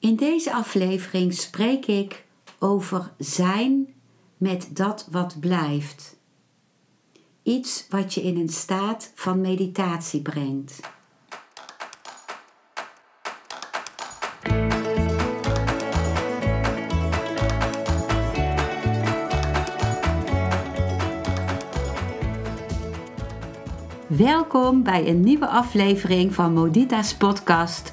In deze aflevering spreek ik over zijn met dat wat blijft. Iets wat je in een staat van meditatie brengt. Welkom bij een nieuwe aflevering van Modita's podcast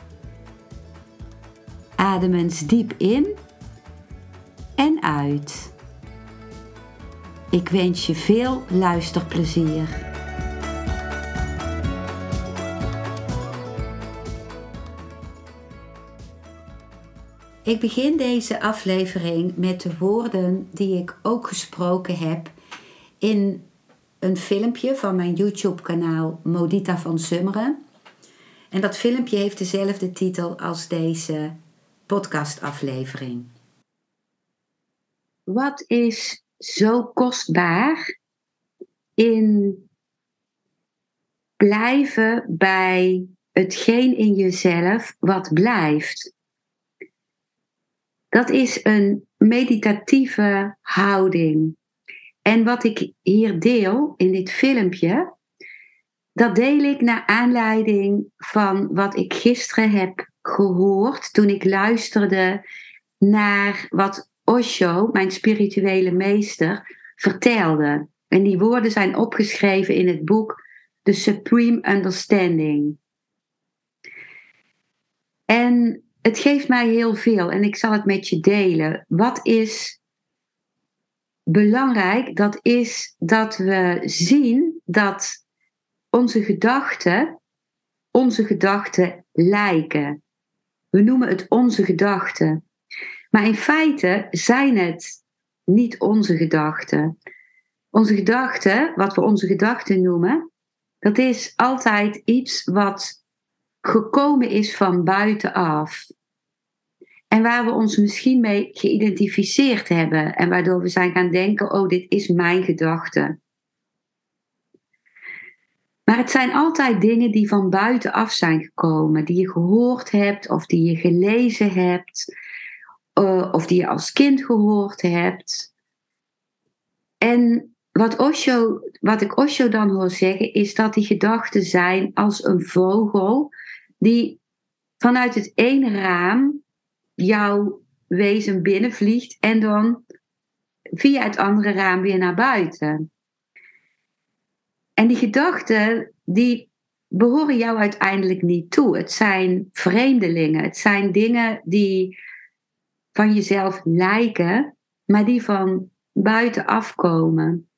Adem eens diep in en uit. Ik wens je veel luisterplezier. Ik begin deze aflevering met de woorden die ik ook gesproken heb in een filmpje van mijn YouTube-kanaal Modita van Summeren. En dat filmpje heeft dezelfde titel als deze podcastaflevering. Wat is zo kostbaar in blijven bij hetgeen in jezelf wat blijft? Dat is een meditatieve houding. En wat ik hier deel in dit filmpje, dat deel ik naar aanleiding van wat ik gisteren heb gehoord toen ik luisterde naar wat Osho, mijn spirituele meester, vertelde. En die woorden zijn opgeschreven in het boek The Supreme Understanding. En het geeft mij heel veel en ik zal het met je delen. Wat is belangrijk? Dat is dat we zien dat onze gedachten onze gedachten lijken. We noemen het onze gedachten. Maar in feite zijn het niet onze gedachten. Onze gedachten, wat we onze gedachten noemen, dat is altijd iets wat gekomen is van buitenaf. En waar we ons misschien mee geïdentificeerd hebben en waardoor we zijn gaan denken: oh, dit is mijn gedachte. Maar het zijn altijd dingen die van buitenaf zijn gekomen, die je gehoord hebt of die je gelezen hebt, uh, of die je als kind gehoord hebt. En wat, Osho, wat ik Osho dan hoor zeggen, is dat die gedachten zijn als een vogel die vanuit het ene raam jouw wezen binnenvliegt en dan via het andere raam weer naar buiten. En die gedachten, die behoren jou uiteindelijk niet toe. Het zijn vreemdelingen. Het zijn dingen die van jezelf lijken, maar die van buiten afkomen.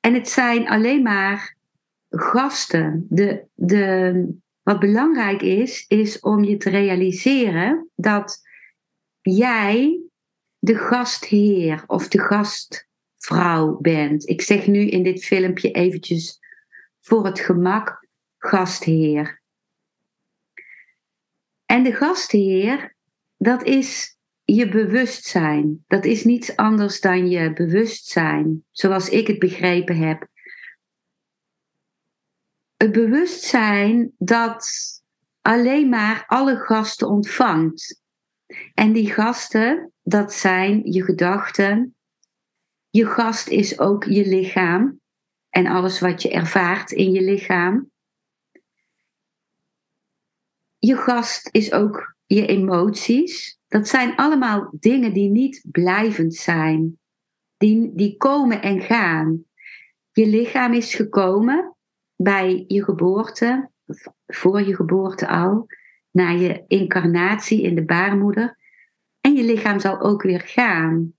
En het zijn alleen maar gasten. De, de, wat belangrijk is, is om je te realiseren dat jij de gastheer of de gastvrouw bent. Ik zeg nu in dit filmpje eventjes voor het gemak gastheer. En de gastheer, dat is je bewustzijn. Dat is niets anders dan je bewustzijn, zoals ik het begrepen heb het bewustzijn dat alleen maar alle gasten ontvangt. En die gasten, dat zijn je gedachten. Je gast is ook je lichaam en alles wat je ervaart in je lichaam. Je gast is ook je emoties. Dat zijn allemaal dingen die niet blijvend zijn. Die, die komen en gaan. Je lichaam is gekomen bij je geboorte, voor je geboorte al, naar je incarnatie in de baarmoeder. En je lichaam zal ook weer gaan.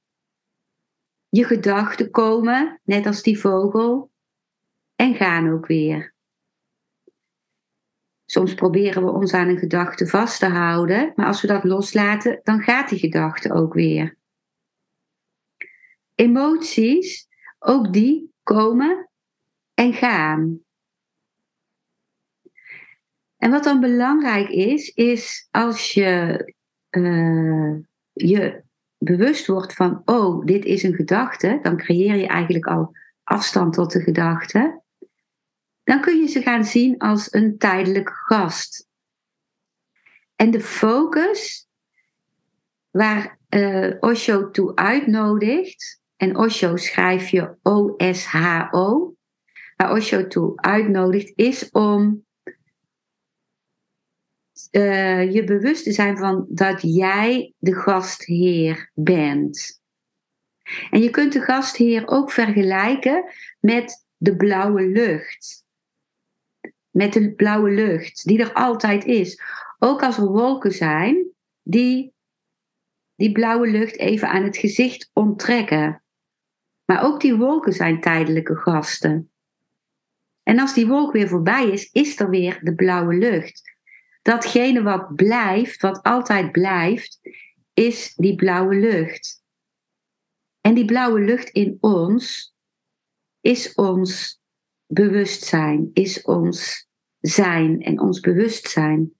Je gedachten komen, net als die vogel, en gaan ook weer. Soms proberen we ons aan een gedachte vast te houden, maar als we dat loslaten, dan gaat die gedachte ook weer. emoties, ook die komen en gaan. En wat dan belangrijk is, is als je uh, je bewust wordt van, oh, dit is een gedachte, dan creëer je eigenlijk al afstand tot de gedachte. Dan kun je ze gaan zien als een tijdelijke gast. En de focus waar uh, Osho toe uitnodigt, en Osho schrijf je O-S-H-O, waar Osho toe uitnodigt, is om uh, je bewust te zijn van dat jij de gastheer bent. En je kunt de gastheer ook vergelijken met de blauwe lucht. Met de blauwe lucht, die er altijd is. Ook als er wolken zijn, die die blauwe lucht even aan het gezicht onttrekken. Maar ook die wolken zijn tijdelijke gasten. En als die wolk weer voorbij is, is er weer de blauwe lucht datgene wat blijft, wat altijd blijft, is die blauwe lucht. En die blauwe lucht in ons is ons bewustzijn, is ons zijn en ons bewustzijn.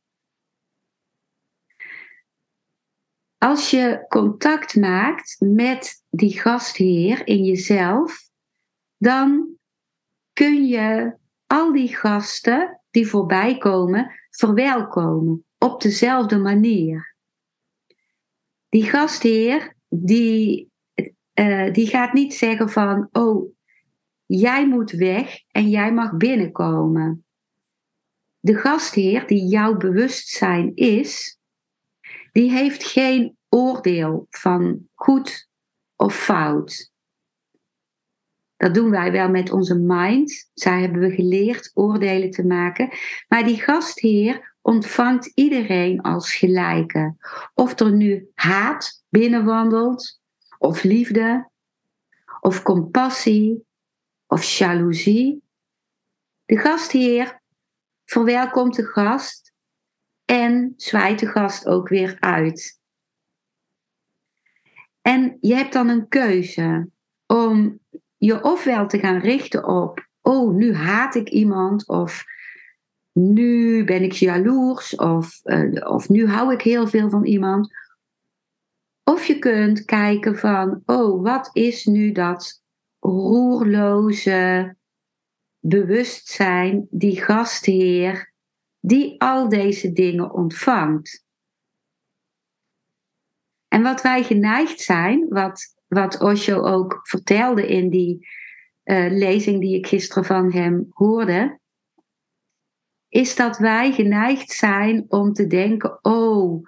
Als je contact maakt met die gastheer in jezelf, dan kun je al die gasten die voorbij komen verwelkomen op dezelfde manier. Die gastheer, die, uh, die gaat niet zeggen van, oh, jij moet weg en jij mag binnenkomen. De gastheer, die jouw bewustzijn is, die heeft geen oordeel van goed of fout. Dat doen wij wel met onze mind. Zij hebben we geleerd oordelen te maken. Maar die gastheer ontvangt iedereen als gelijke. Of er nu haat binnenwandelt, of liefde, of compassie, of jaloezie. De gastheer verwelkomt de gast en zwaait de gast ook weer uit. En je hebt dan een keuze om je ofwel te gaan richten op, oh, nu haat ik iemand, of nu ben ik jaloers, of, uh, of nu hou ik heel veel van iemand. Of je kunt kijken van, oh, wat is nu dat roerloze bewustzijn, die gastheer, die al deze dingen ontvangt. En wat wij geneigd zijn, wat wat Osho ook vertelde in die uh, lezing die ik gisteren van hem hoorde, is dat wij geneigd zijn om te denken: oh,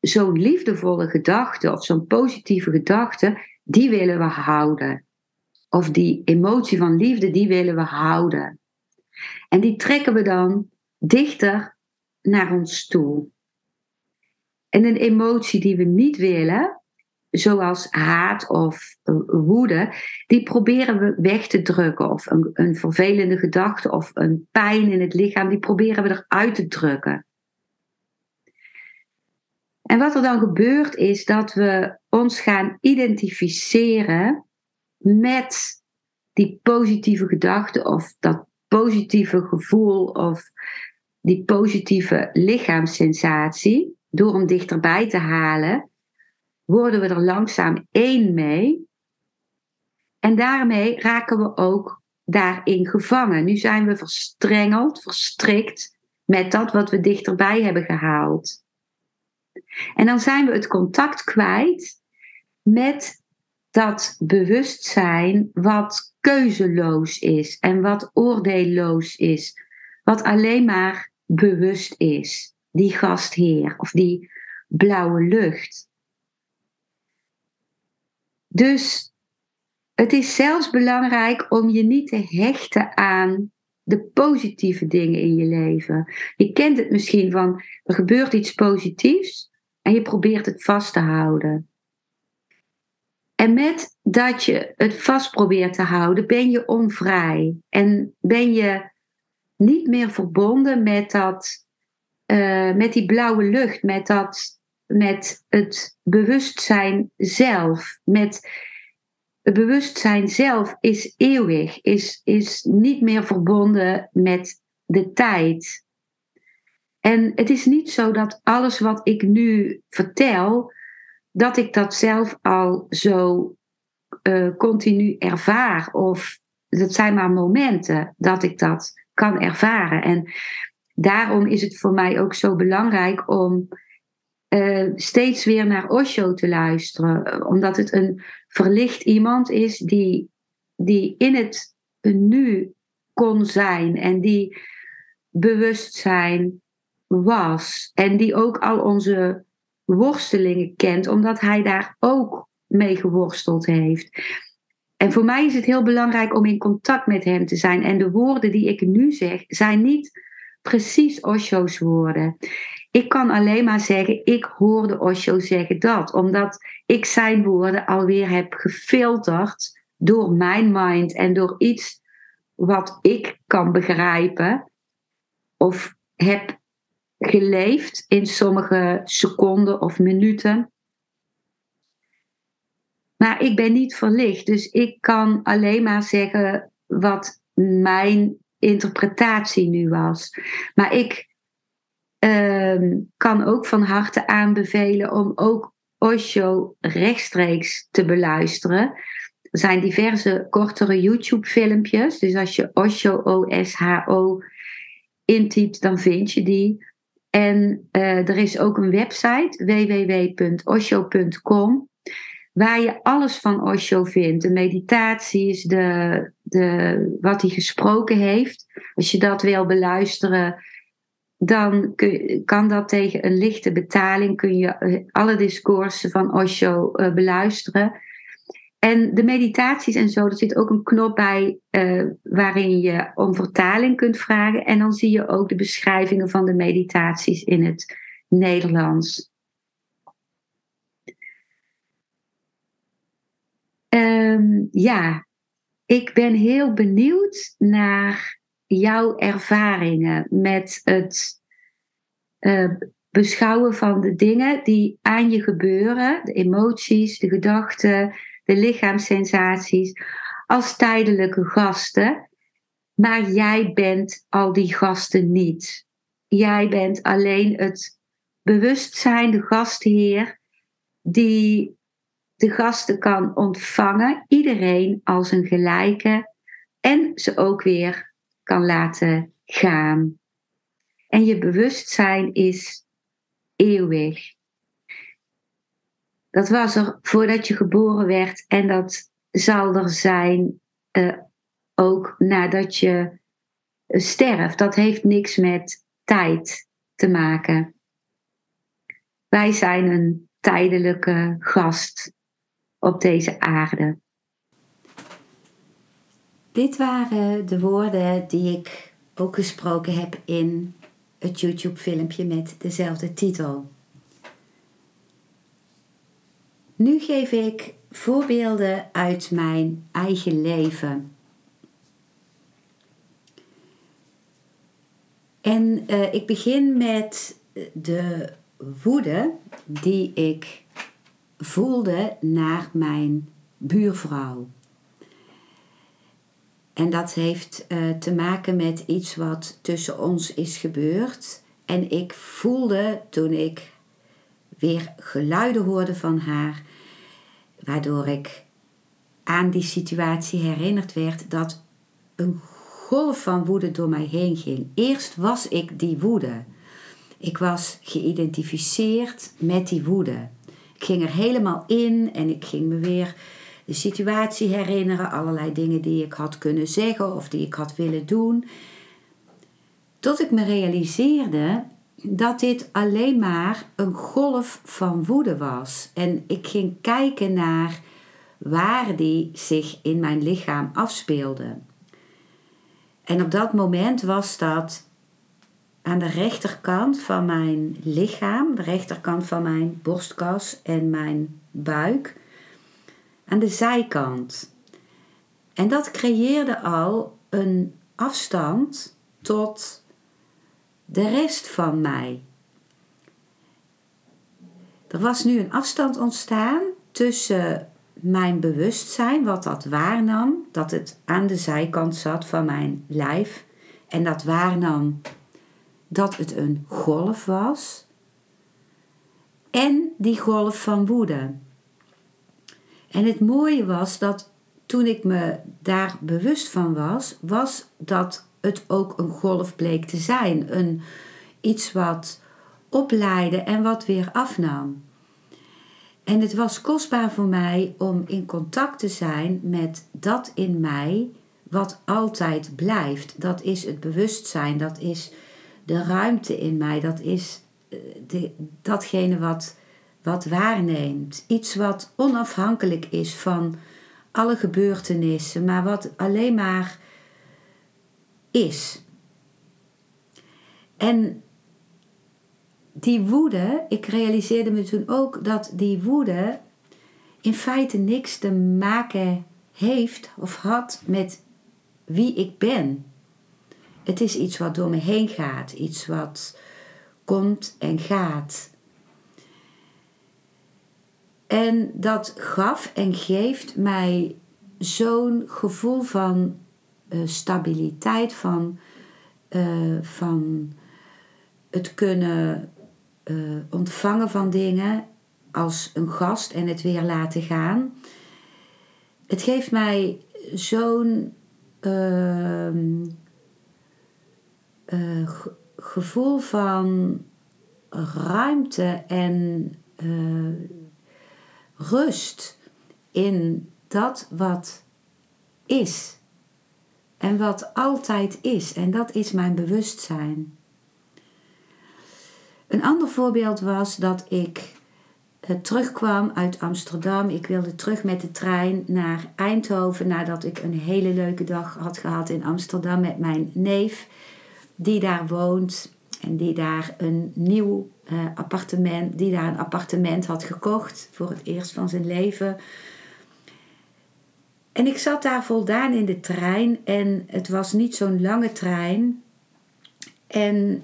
zo'n liefdevolle gedachte of zo'n positieve gedachte, die willen we houden. Of die emotie van liefde, die willen we houden. En die trekken we dan dichter naar ons toe. En een emotie die we niet willen, zoals haat of eh, woede, die proberen we weg te drukken. Of een, een vervelende gedachte of een pijn in het lichaam, die proberen we eruit te drukken. En wat er dan gebeurt is dat we ons gaan identificeren met die positieve gedachte of dat positieve gevoel of die positieve lichaamssensatie door hem dichterbij te halen worden we er langzaam één mee. En daarmee raken we ook daarin gevangen. Nu zijn we verstrengeld, verstrikt met dat wat we dichterbij hebben gehaald. En dan zijn we het contact kwijt met dat bewustzijn wat keuzeloos is en wat oordeelloos is, wat alleen maar bewust is. Die gastheer of die blauwe lucht. Dus het is zelfs belangrijk om je niet te hechten aan de positieve dingen in je leven. Je kent het misschien van er gebeurt iets positiefs en je probeert het vast te houden. En met dat je het vast probeert te houden, ben je onvrij en ben je niet meer verbonden met dat, uh, met die blauwe lucht, met dat met het bewustzijn zelf, met het bewustzijn zelf is eeuwig, is, is niet meer verbonden met de tijd. En het is niet zo dat alles wat ik nu vertel, dat ik dat zelf al zo uh, continu ervaar. Of dat zijn maar momenten dat ik dat kan ervaren. En daarom is het voor mij ook zo belangrijk om uh, steeds weer naar Osho te luisteren. Omdat het een verlicht iemand is die, die in het nu kon zijn en die bewustzijn was. En die ook al onze worstelingen kent, omdat hij daar ook mee geworsteld heeft. En voor mij is het heel belangrijk om in contact met hem te zijn. En de woorden die ik nu zeg, zijn niet precies Osho's woorden. Ik kan alleen maar zeggen, ik hoorde Osho zeggen dat, omdat ik zijn woorden alweer heb gefilterd door mijn mind en door iets wat ik kan begrijpen of heb geleefd in sommige seconden of minuten. Maar ik ben niet verlicht, dus ik kan alleen maar zeggen wat mijn interpretatie nu was. Maar ik uh, kan ook van harte aanbevelen om ook Osho rechtstreeks te beluisteren. Er zijn diverse kortere YouTube-filmpjes. Dus als je Osho, O-S-H-O, intypt, dan vind je die. En uh, er is ook een website, www.osho.com, waar je alles van Osho vindt. De meditaties, de, de, wat hij gesproken heeft. Als je dat wil beluisteren, dan kan dat tegen een lichte betaling. Kun je eh, alle discoursen van Osho uh, beluisteren. En de meditaties en zo, er zit ook een knop bij uh, waarin je om vertaling kunt vragen. En dan zie je ook de beschrijvingen van de meditaties in het Nederlands. Um, ja, ik ben heel benieuwd naar jouw ervaringen met het uh, beschouwen van de dingen die aan je gebeuren, de emoties, de gedachten, de lichaamssensaties, als tijdelijke gasten. Maar jij bent al die gasten niet. Jij bent alleen het bewustzijn, de gastheer, die de gasten kan ontvangen, iedereen als een gelijke, en ze ook weer kan laten gaan. En je bewustzijn is eeuwig. Dat was er voordat je geboren werd en dat zal er zijn uh, ook nadat je sterft. Dat heeft niks met tijd te maken. Wij zijn een tijdelijke gast op deze aarde. Dit waren de woorden die ik ook gesproken heb in het YouTube-filmpje met dezelfde titel. Nu geef ik voorbeelden uit mijn eigen leven. En uh, ik begin met de woede die ik voelde naar mijn buurvrouw. En dat heeft uh, te maken met iets wat tussen ons is gebeurd. En ik voelde toen ik weer geluiden hoorde van haar, waardoor ik aan die situatie herinnerd werd dat een golf van woede door mij heen ging. Eerst was ik die woede. Ik was geïdentificeerd met die woede. Ik ging er helemaal in en ik ging me weer de situatie herinneren, allerlei dingen die ik had kunnen zeggen of die ik had willen doen. Tot ik me realiseerde dat dit alleen maar een golf van woede was. En ik ging kijken naar waar die zich in mijn lichaam afspeelde. En op dat moment was dat aan de rechterkant van mijn lichaam, de rechterkant van mijn borstkas en mijn buik, aan de zijkant. En dat creëerde al een afstand tot de rest van mij. Er was nu een afstand ontstaan tussen mijn bewustzijn, wat dat waarnam, dat het aan de zijkant zat van mijn lijf. En dat waarnam dat het een golf was. En die golf van woede. En het mooie was dat toen ik me daar bewust van was, was dat het ook een golf bleek te zijn. Een, iets wat opleidde en wat weer afnam. En het was kostbaar voor mij om in contact te zijn met dat in mij wat altijd blijft. Dat is het bewustzijn, dat is de ruimte in mij, dat is eh, de, datgene wat, wat waarneemt. Iets wat onafhankelijk is van alle gebeurtenissen, maar wat alleen maar is. En die woede, ik realiseerde me toen ook dat die woede in feite niks te maken heeft of had met wie ik ben. Het is iets wat door me heen gaat, iets wat komt en gaat. En dat gaf en geeft mij zo'n gevoel van uh, stabiliteit, van, uh, van het kunnen uh, ontvangen van dingen als een gast en het weer laten gaan. Het geeft mij zo'n uh, gevoel van ruimte en rust in dat wat is. En wat altijd is. En dat is mijn bewustzijn. Een ander voorbeeld was dat ik eh, terugkwam uit Amsterdam. Ik wilde terug met de trein naar Eindhoven nadat ik een hele leuke dag had gehad in Amsterdam met mijn neef, die daar woont en die daar een nieuw uh, appartement, die daar een appartement had gekocht voor het eerst van zijn leven. En ik zat daar voldaan in de trein en het was niet zo'n lange trein. En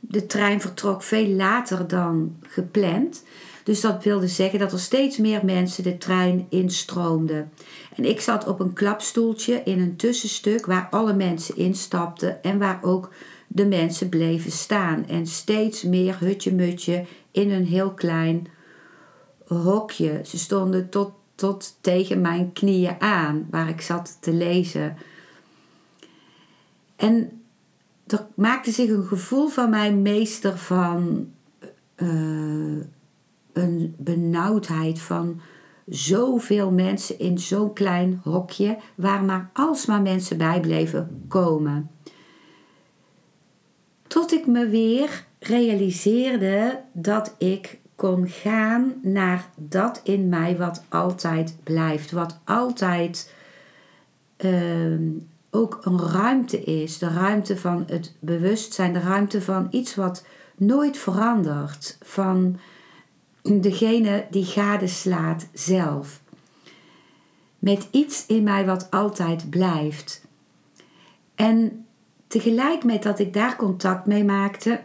de trein vertrok veel later dan gepland. Dus dat wilde zeggen dat er steeds meer mensen de trein instroomden. En ik zat op een klapstoeltje in een tussenstuk waar alle mensen instapten en waar ook de mensen bleven staan. En steeds meer hutje-mutje in een heel klein hokje. Ze stonden tot, tot tegen mijn knieën aan waar ik zat te lezen. En er maakte zich een gevoel van mij meester van uh, een benauwdheid van zoveel mensen in zo'n klein hokje waar maar alsmaar mensen bij bleven komen. Tot ik me weer realiseerde dat ik kon gaan naar dat in mij wat altijd blijft, wat altijd uh, ook een ruimte is. De ruimte van het bewustzijn, de ruimte van iets wat nooit verandert. Van degene die gadeslaat zelf. Met iets in mij wat altijd blijft. En tegelijk met dat ik daar contact mee maakte,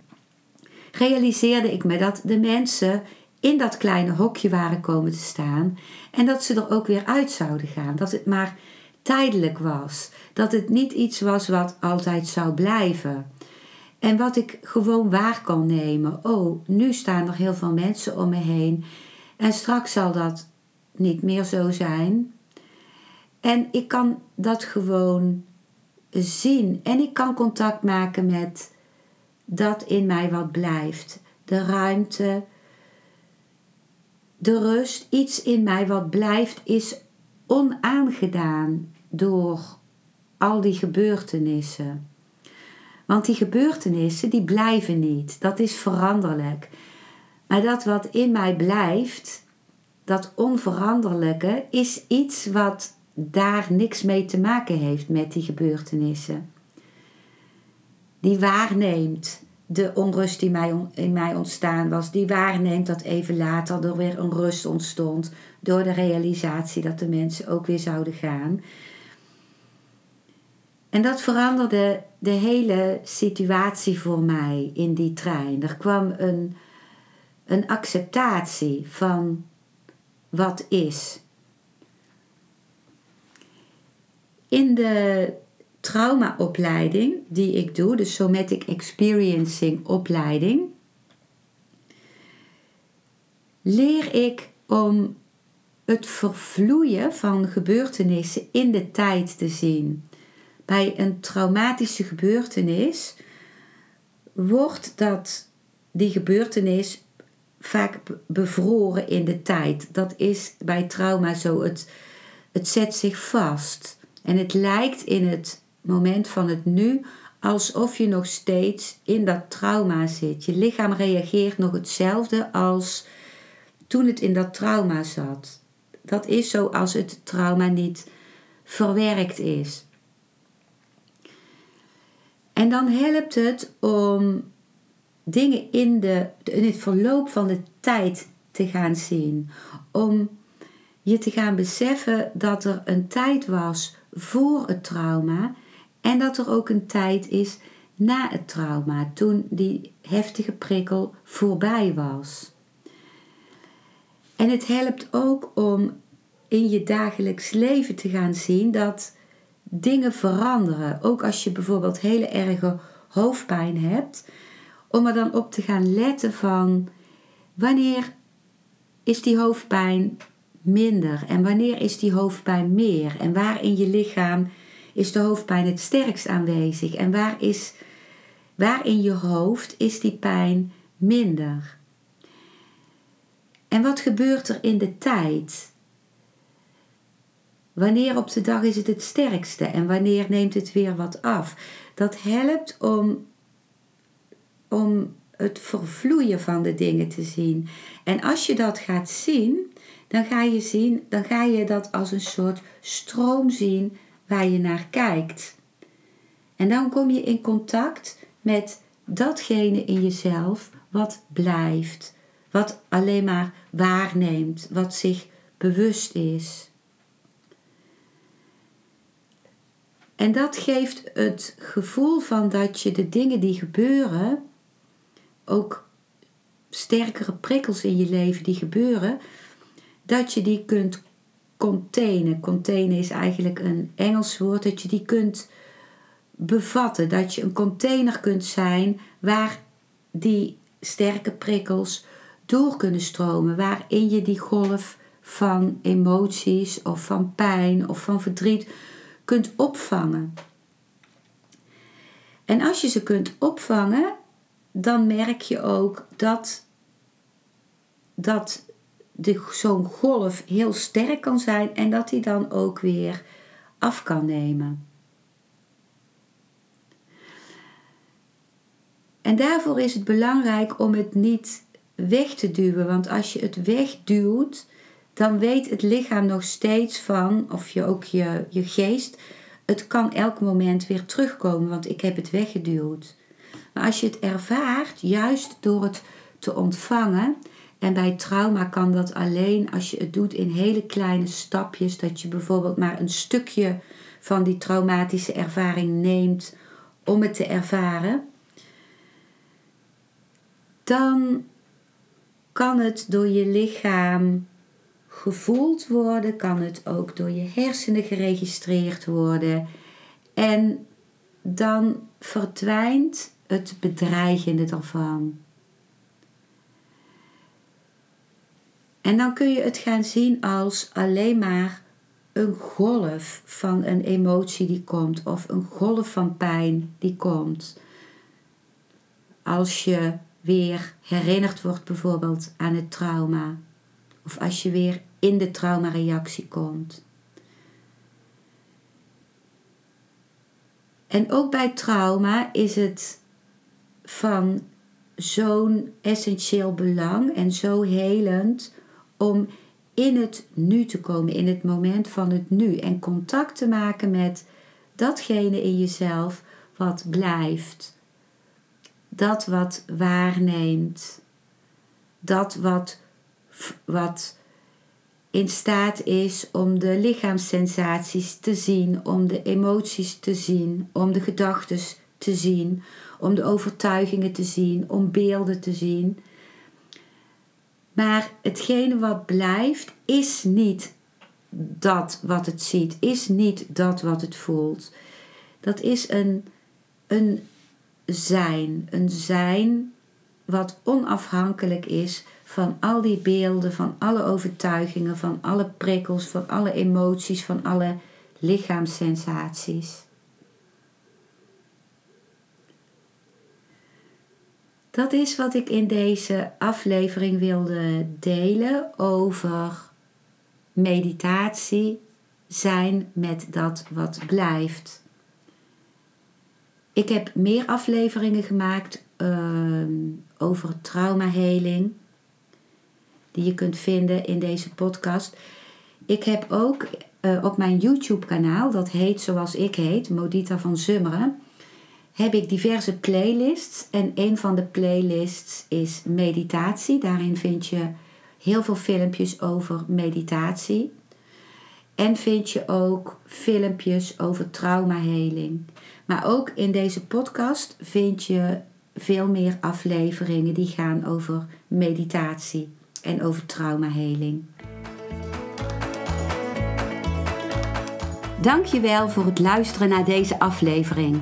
realiseerde ik me dat de mensen in dat kleine hokje waren komen te staan en dat ze er ook weer uit zouden gaan. Dat het maar tijdelijk was. Dat het niet iets was wat altijd zou blijven. En wat ik gewoon waar kan nemen. Oh, nu staan er heel veel mensen om me heen. En straks zal dat niet meer zo zijn. En ik kan dat gewoon zien. En ik kan contact maken met dat in mij wat blijft. De ruimte, de rust. Iets in mij wat blijft is onaangedaan door al die gebeurtenissen. Want die gebeurtenissen die blijven niet. Dat is veranderlijk. Maar dat wat in mij blijft, dat onveranderlijke, is iets wat daar niks mee te maken heeft met die gebeurtenissen. Die waarneemt de onrust die mij, in mij ontstaan was, die waarneemt dat even later er weer een rust ontstond door de realisatie dat de mensen ook weer zouden gaan. En dat veranderde de hele situatie voor mij in die trein. Er kwam een, een acceptatie van wat is. In de traumaopleiding die ik doe, de Somatic Experiencing opleiding, leer ik om het vervloeien van gebeurtenissen in de tijd te zien. Bij een traumatische gebeurtenis wordt dat, die gebeurtenis vaak bevroren in de tijd. Dat is bij trauma zo. Het, het zet zich vast. En het lijkt in het moment van het nu alsof je nog steeds in dat trauma zit. Je lichaam reageert nog hetzelfde als toen het in dat trauma zat. Dat is zo als het trauma niet verwerkt is. En dan helpt het om dingen in, de, in het verloop van de tijd te gaan zien. Om je te gaan beseffen dat er een tijd was voor het trauma en dat er ook een tijd is na het trauma, toen die heftige prikkel voorbij was. En het helpt ook om in je dagelijks leven te gaan zien dat dingen veranderen. Ook als je bijvoorbeeld hele erge hoofdpijn hebt, om er dan op te gaan letten van wanneer is die hoofdpijn minder en wanneer is die hoofdpijn meer en waar in je lichaam is de hoofdpijn het sterkst aanwezig en waar, is, waar in je hoofd is die pijn minder. En wat gebeurt er in de tijd? Wanneer op de dag is het het sterkste en wanneer neemt het weer wat af? Dat helpt om, om het vervloeien van de dingen te zien. En als je dat gaat zien, dan ga je zien, dan ga je dat als een soort stroom zien waar je naar kijkt. En dan kom je in contact met datgene in jezelf wat blijft, wat alleen maar waarneemt, wat zich bewust is. En dat geeft het gevoel van dat je de dingen die gebeuren, ook sterkere prikkels in je leven die gebeuren, dat je die kunt containen. Containen is eigenlijk een Engels woord, dat je die kunt bevatten. Dat je een container kunt zijn waar die sterke prikkels door kunnen stromen, waarin je die golf van emoties of van pijn of van verdriet kunt opvangen. En als je ze kunt opvangen, dan merk je ook dat, dat zo'n golf heel sterk kan zijn en dat die dan ook weer af kan nemen. En daarvoor is het belangrijk om het niet weg te duwen, want als je het wegduwt, dan weet het lichaam nog steeds van, of je ook je, je geest, het kan elk moment weer terugkomen, want ik heb het weggeduwd. Maar als je het ervaart, juist door het te ontvangen, en bij trauma kan dat alleen als je het doet in hele kleine stapjes, dat je bijvoorbeeld maar een stukje van die traumatische ervaring neemt om het te ervaren, dan kan het door je lichaam gevoeld worden, kan het ook door je hersenen geregistreerd worden. En dan verdwijnt het bedreigende ervan. En dan kun je het gaan zien als alleen maar een golf van een emotie die komt of een golf van pijn die komt. Als je weer herinnerd wordt bijvoorbeeld aan het trauma of als je weer in de traumareactie komt. En ook bij trauma is het van zo'n essentieel belang en zo helend om in het nu te komen, in het moment van het nu. En contact te maken met datgene in jezelf wat blijft, dat wat waarneemt, dat wat, wat in staat is om de lichaamssensaties te zien, om de emoties te zien, om de gedachten te zien, om de overtuigingen te zien, om beelden te zien. Maar hetgene wat blijft is niet dat wat het ziet, is niet dat wat het voelt. Dat is een, een zijn, een zijn wat onafhankelijk is van al die beelden, van alle overtuigingen, van alle prikkels, van alle emoties, van alle lichaamssensaties. Dat is wat ik in deze aflevering wilde delen over meditatie, zijn met dat wat blijft. Ik heb meer afleveringen gemaakt uh, over traumaheling, die je kunt vinden in deze podcast. Ik heb ook uh, op mijn YouTube-kanaal, dat heet zoals ik heet, Modita van Zummeren, heb ik diverse playlists. En een van de playlists is meditatie. Daarin vind je heel veel filmpjes over meditatie. En vind je ook filmpjes over traumaheling. Maar ook in deze podcast vind je veel meer afleveringen die gaan over meditatie en over traumaheling. Dankjewel voor het luisteren naar deze aflevering.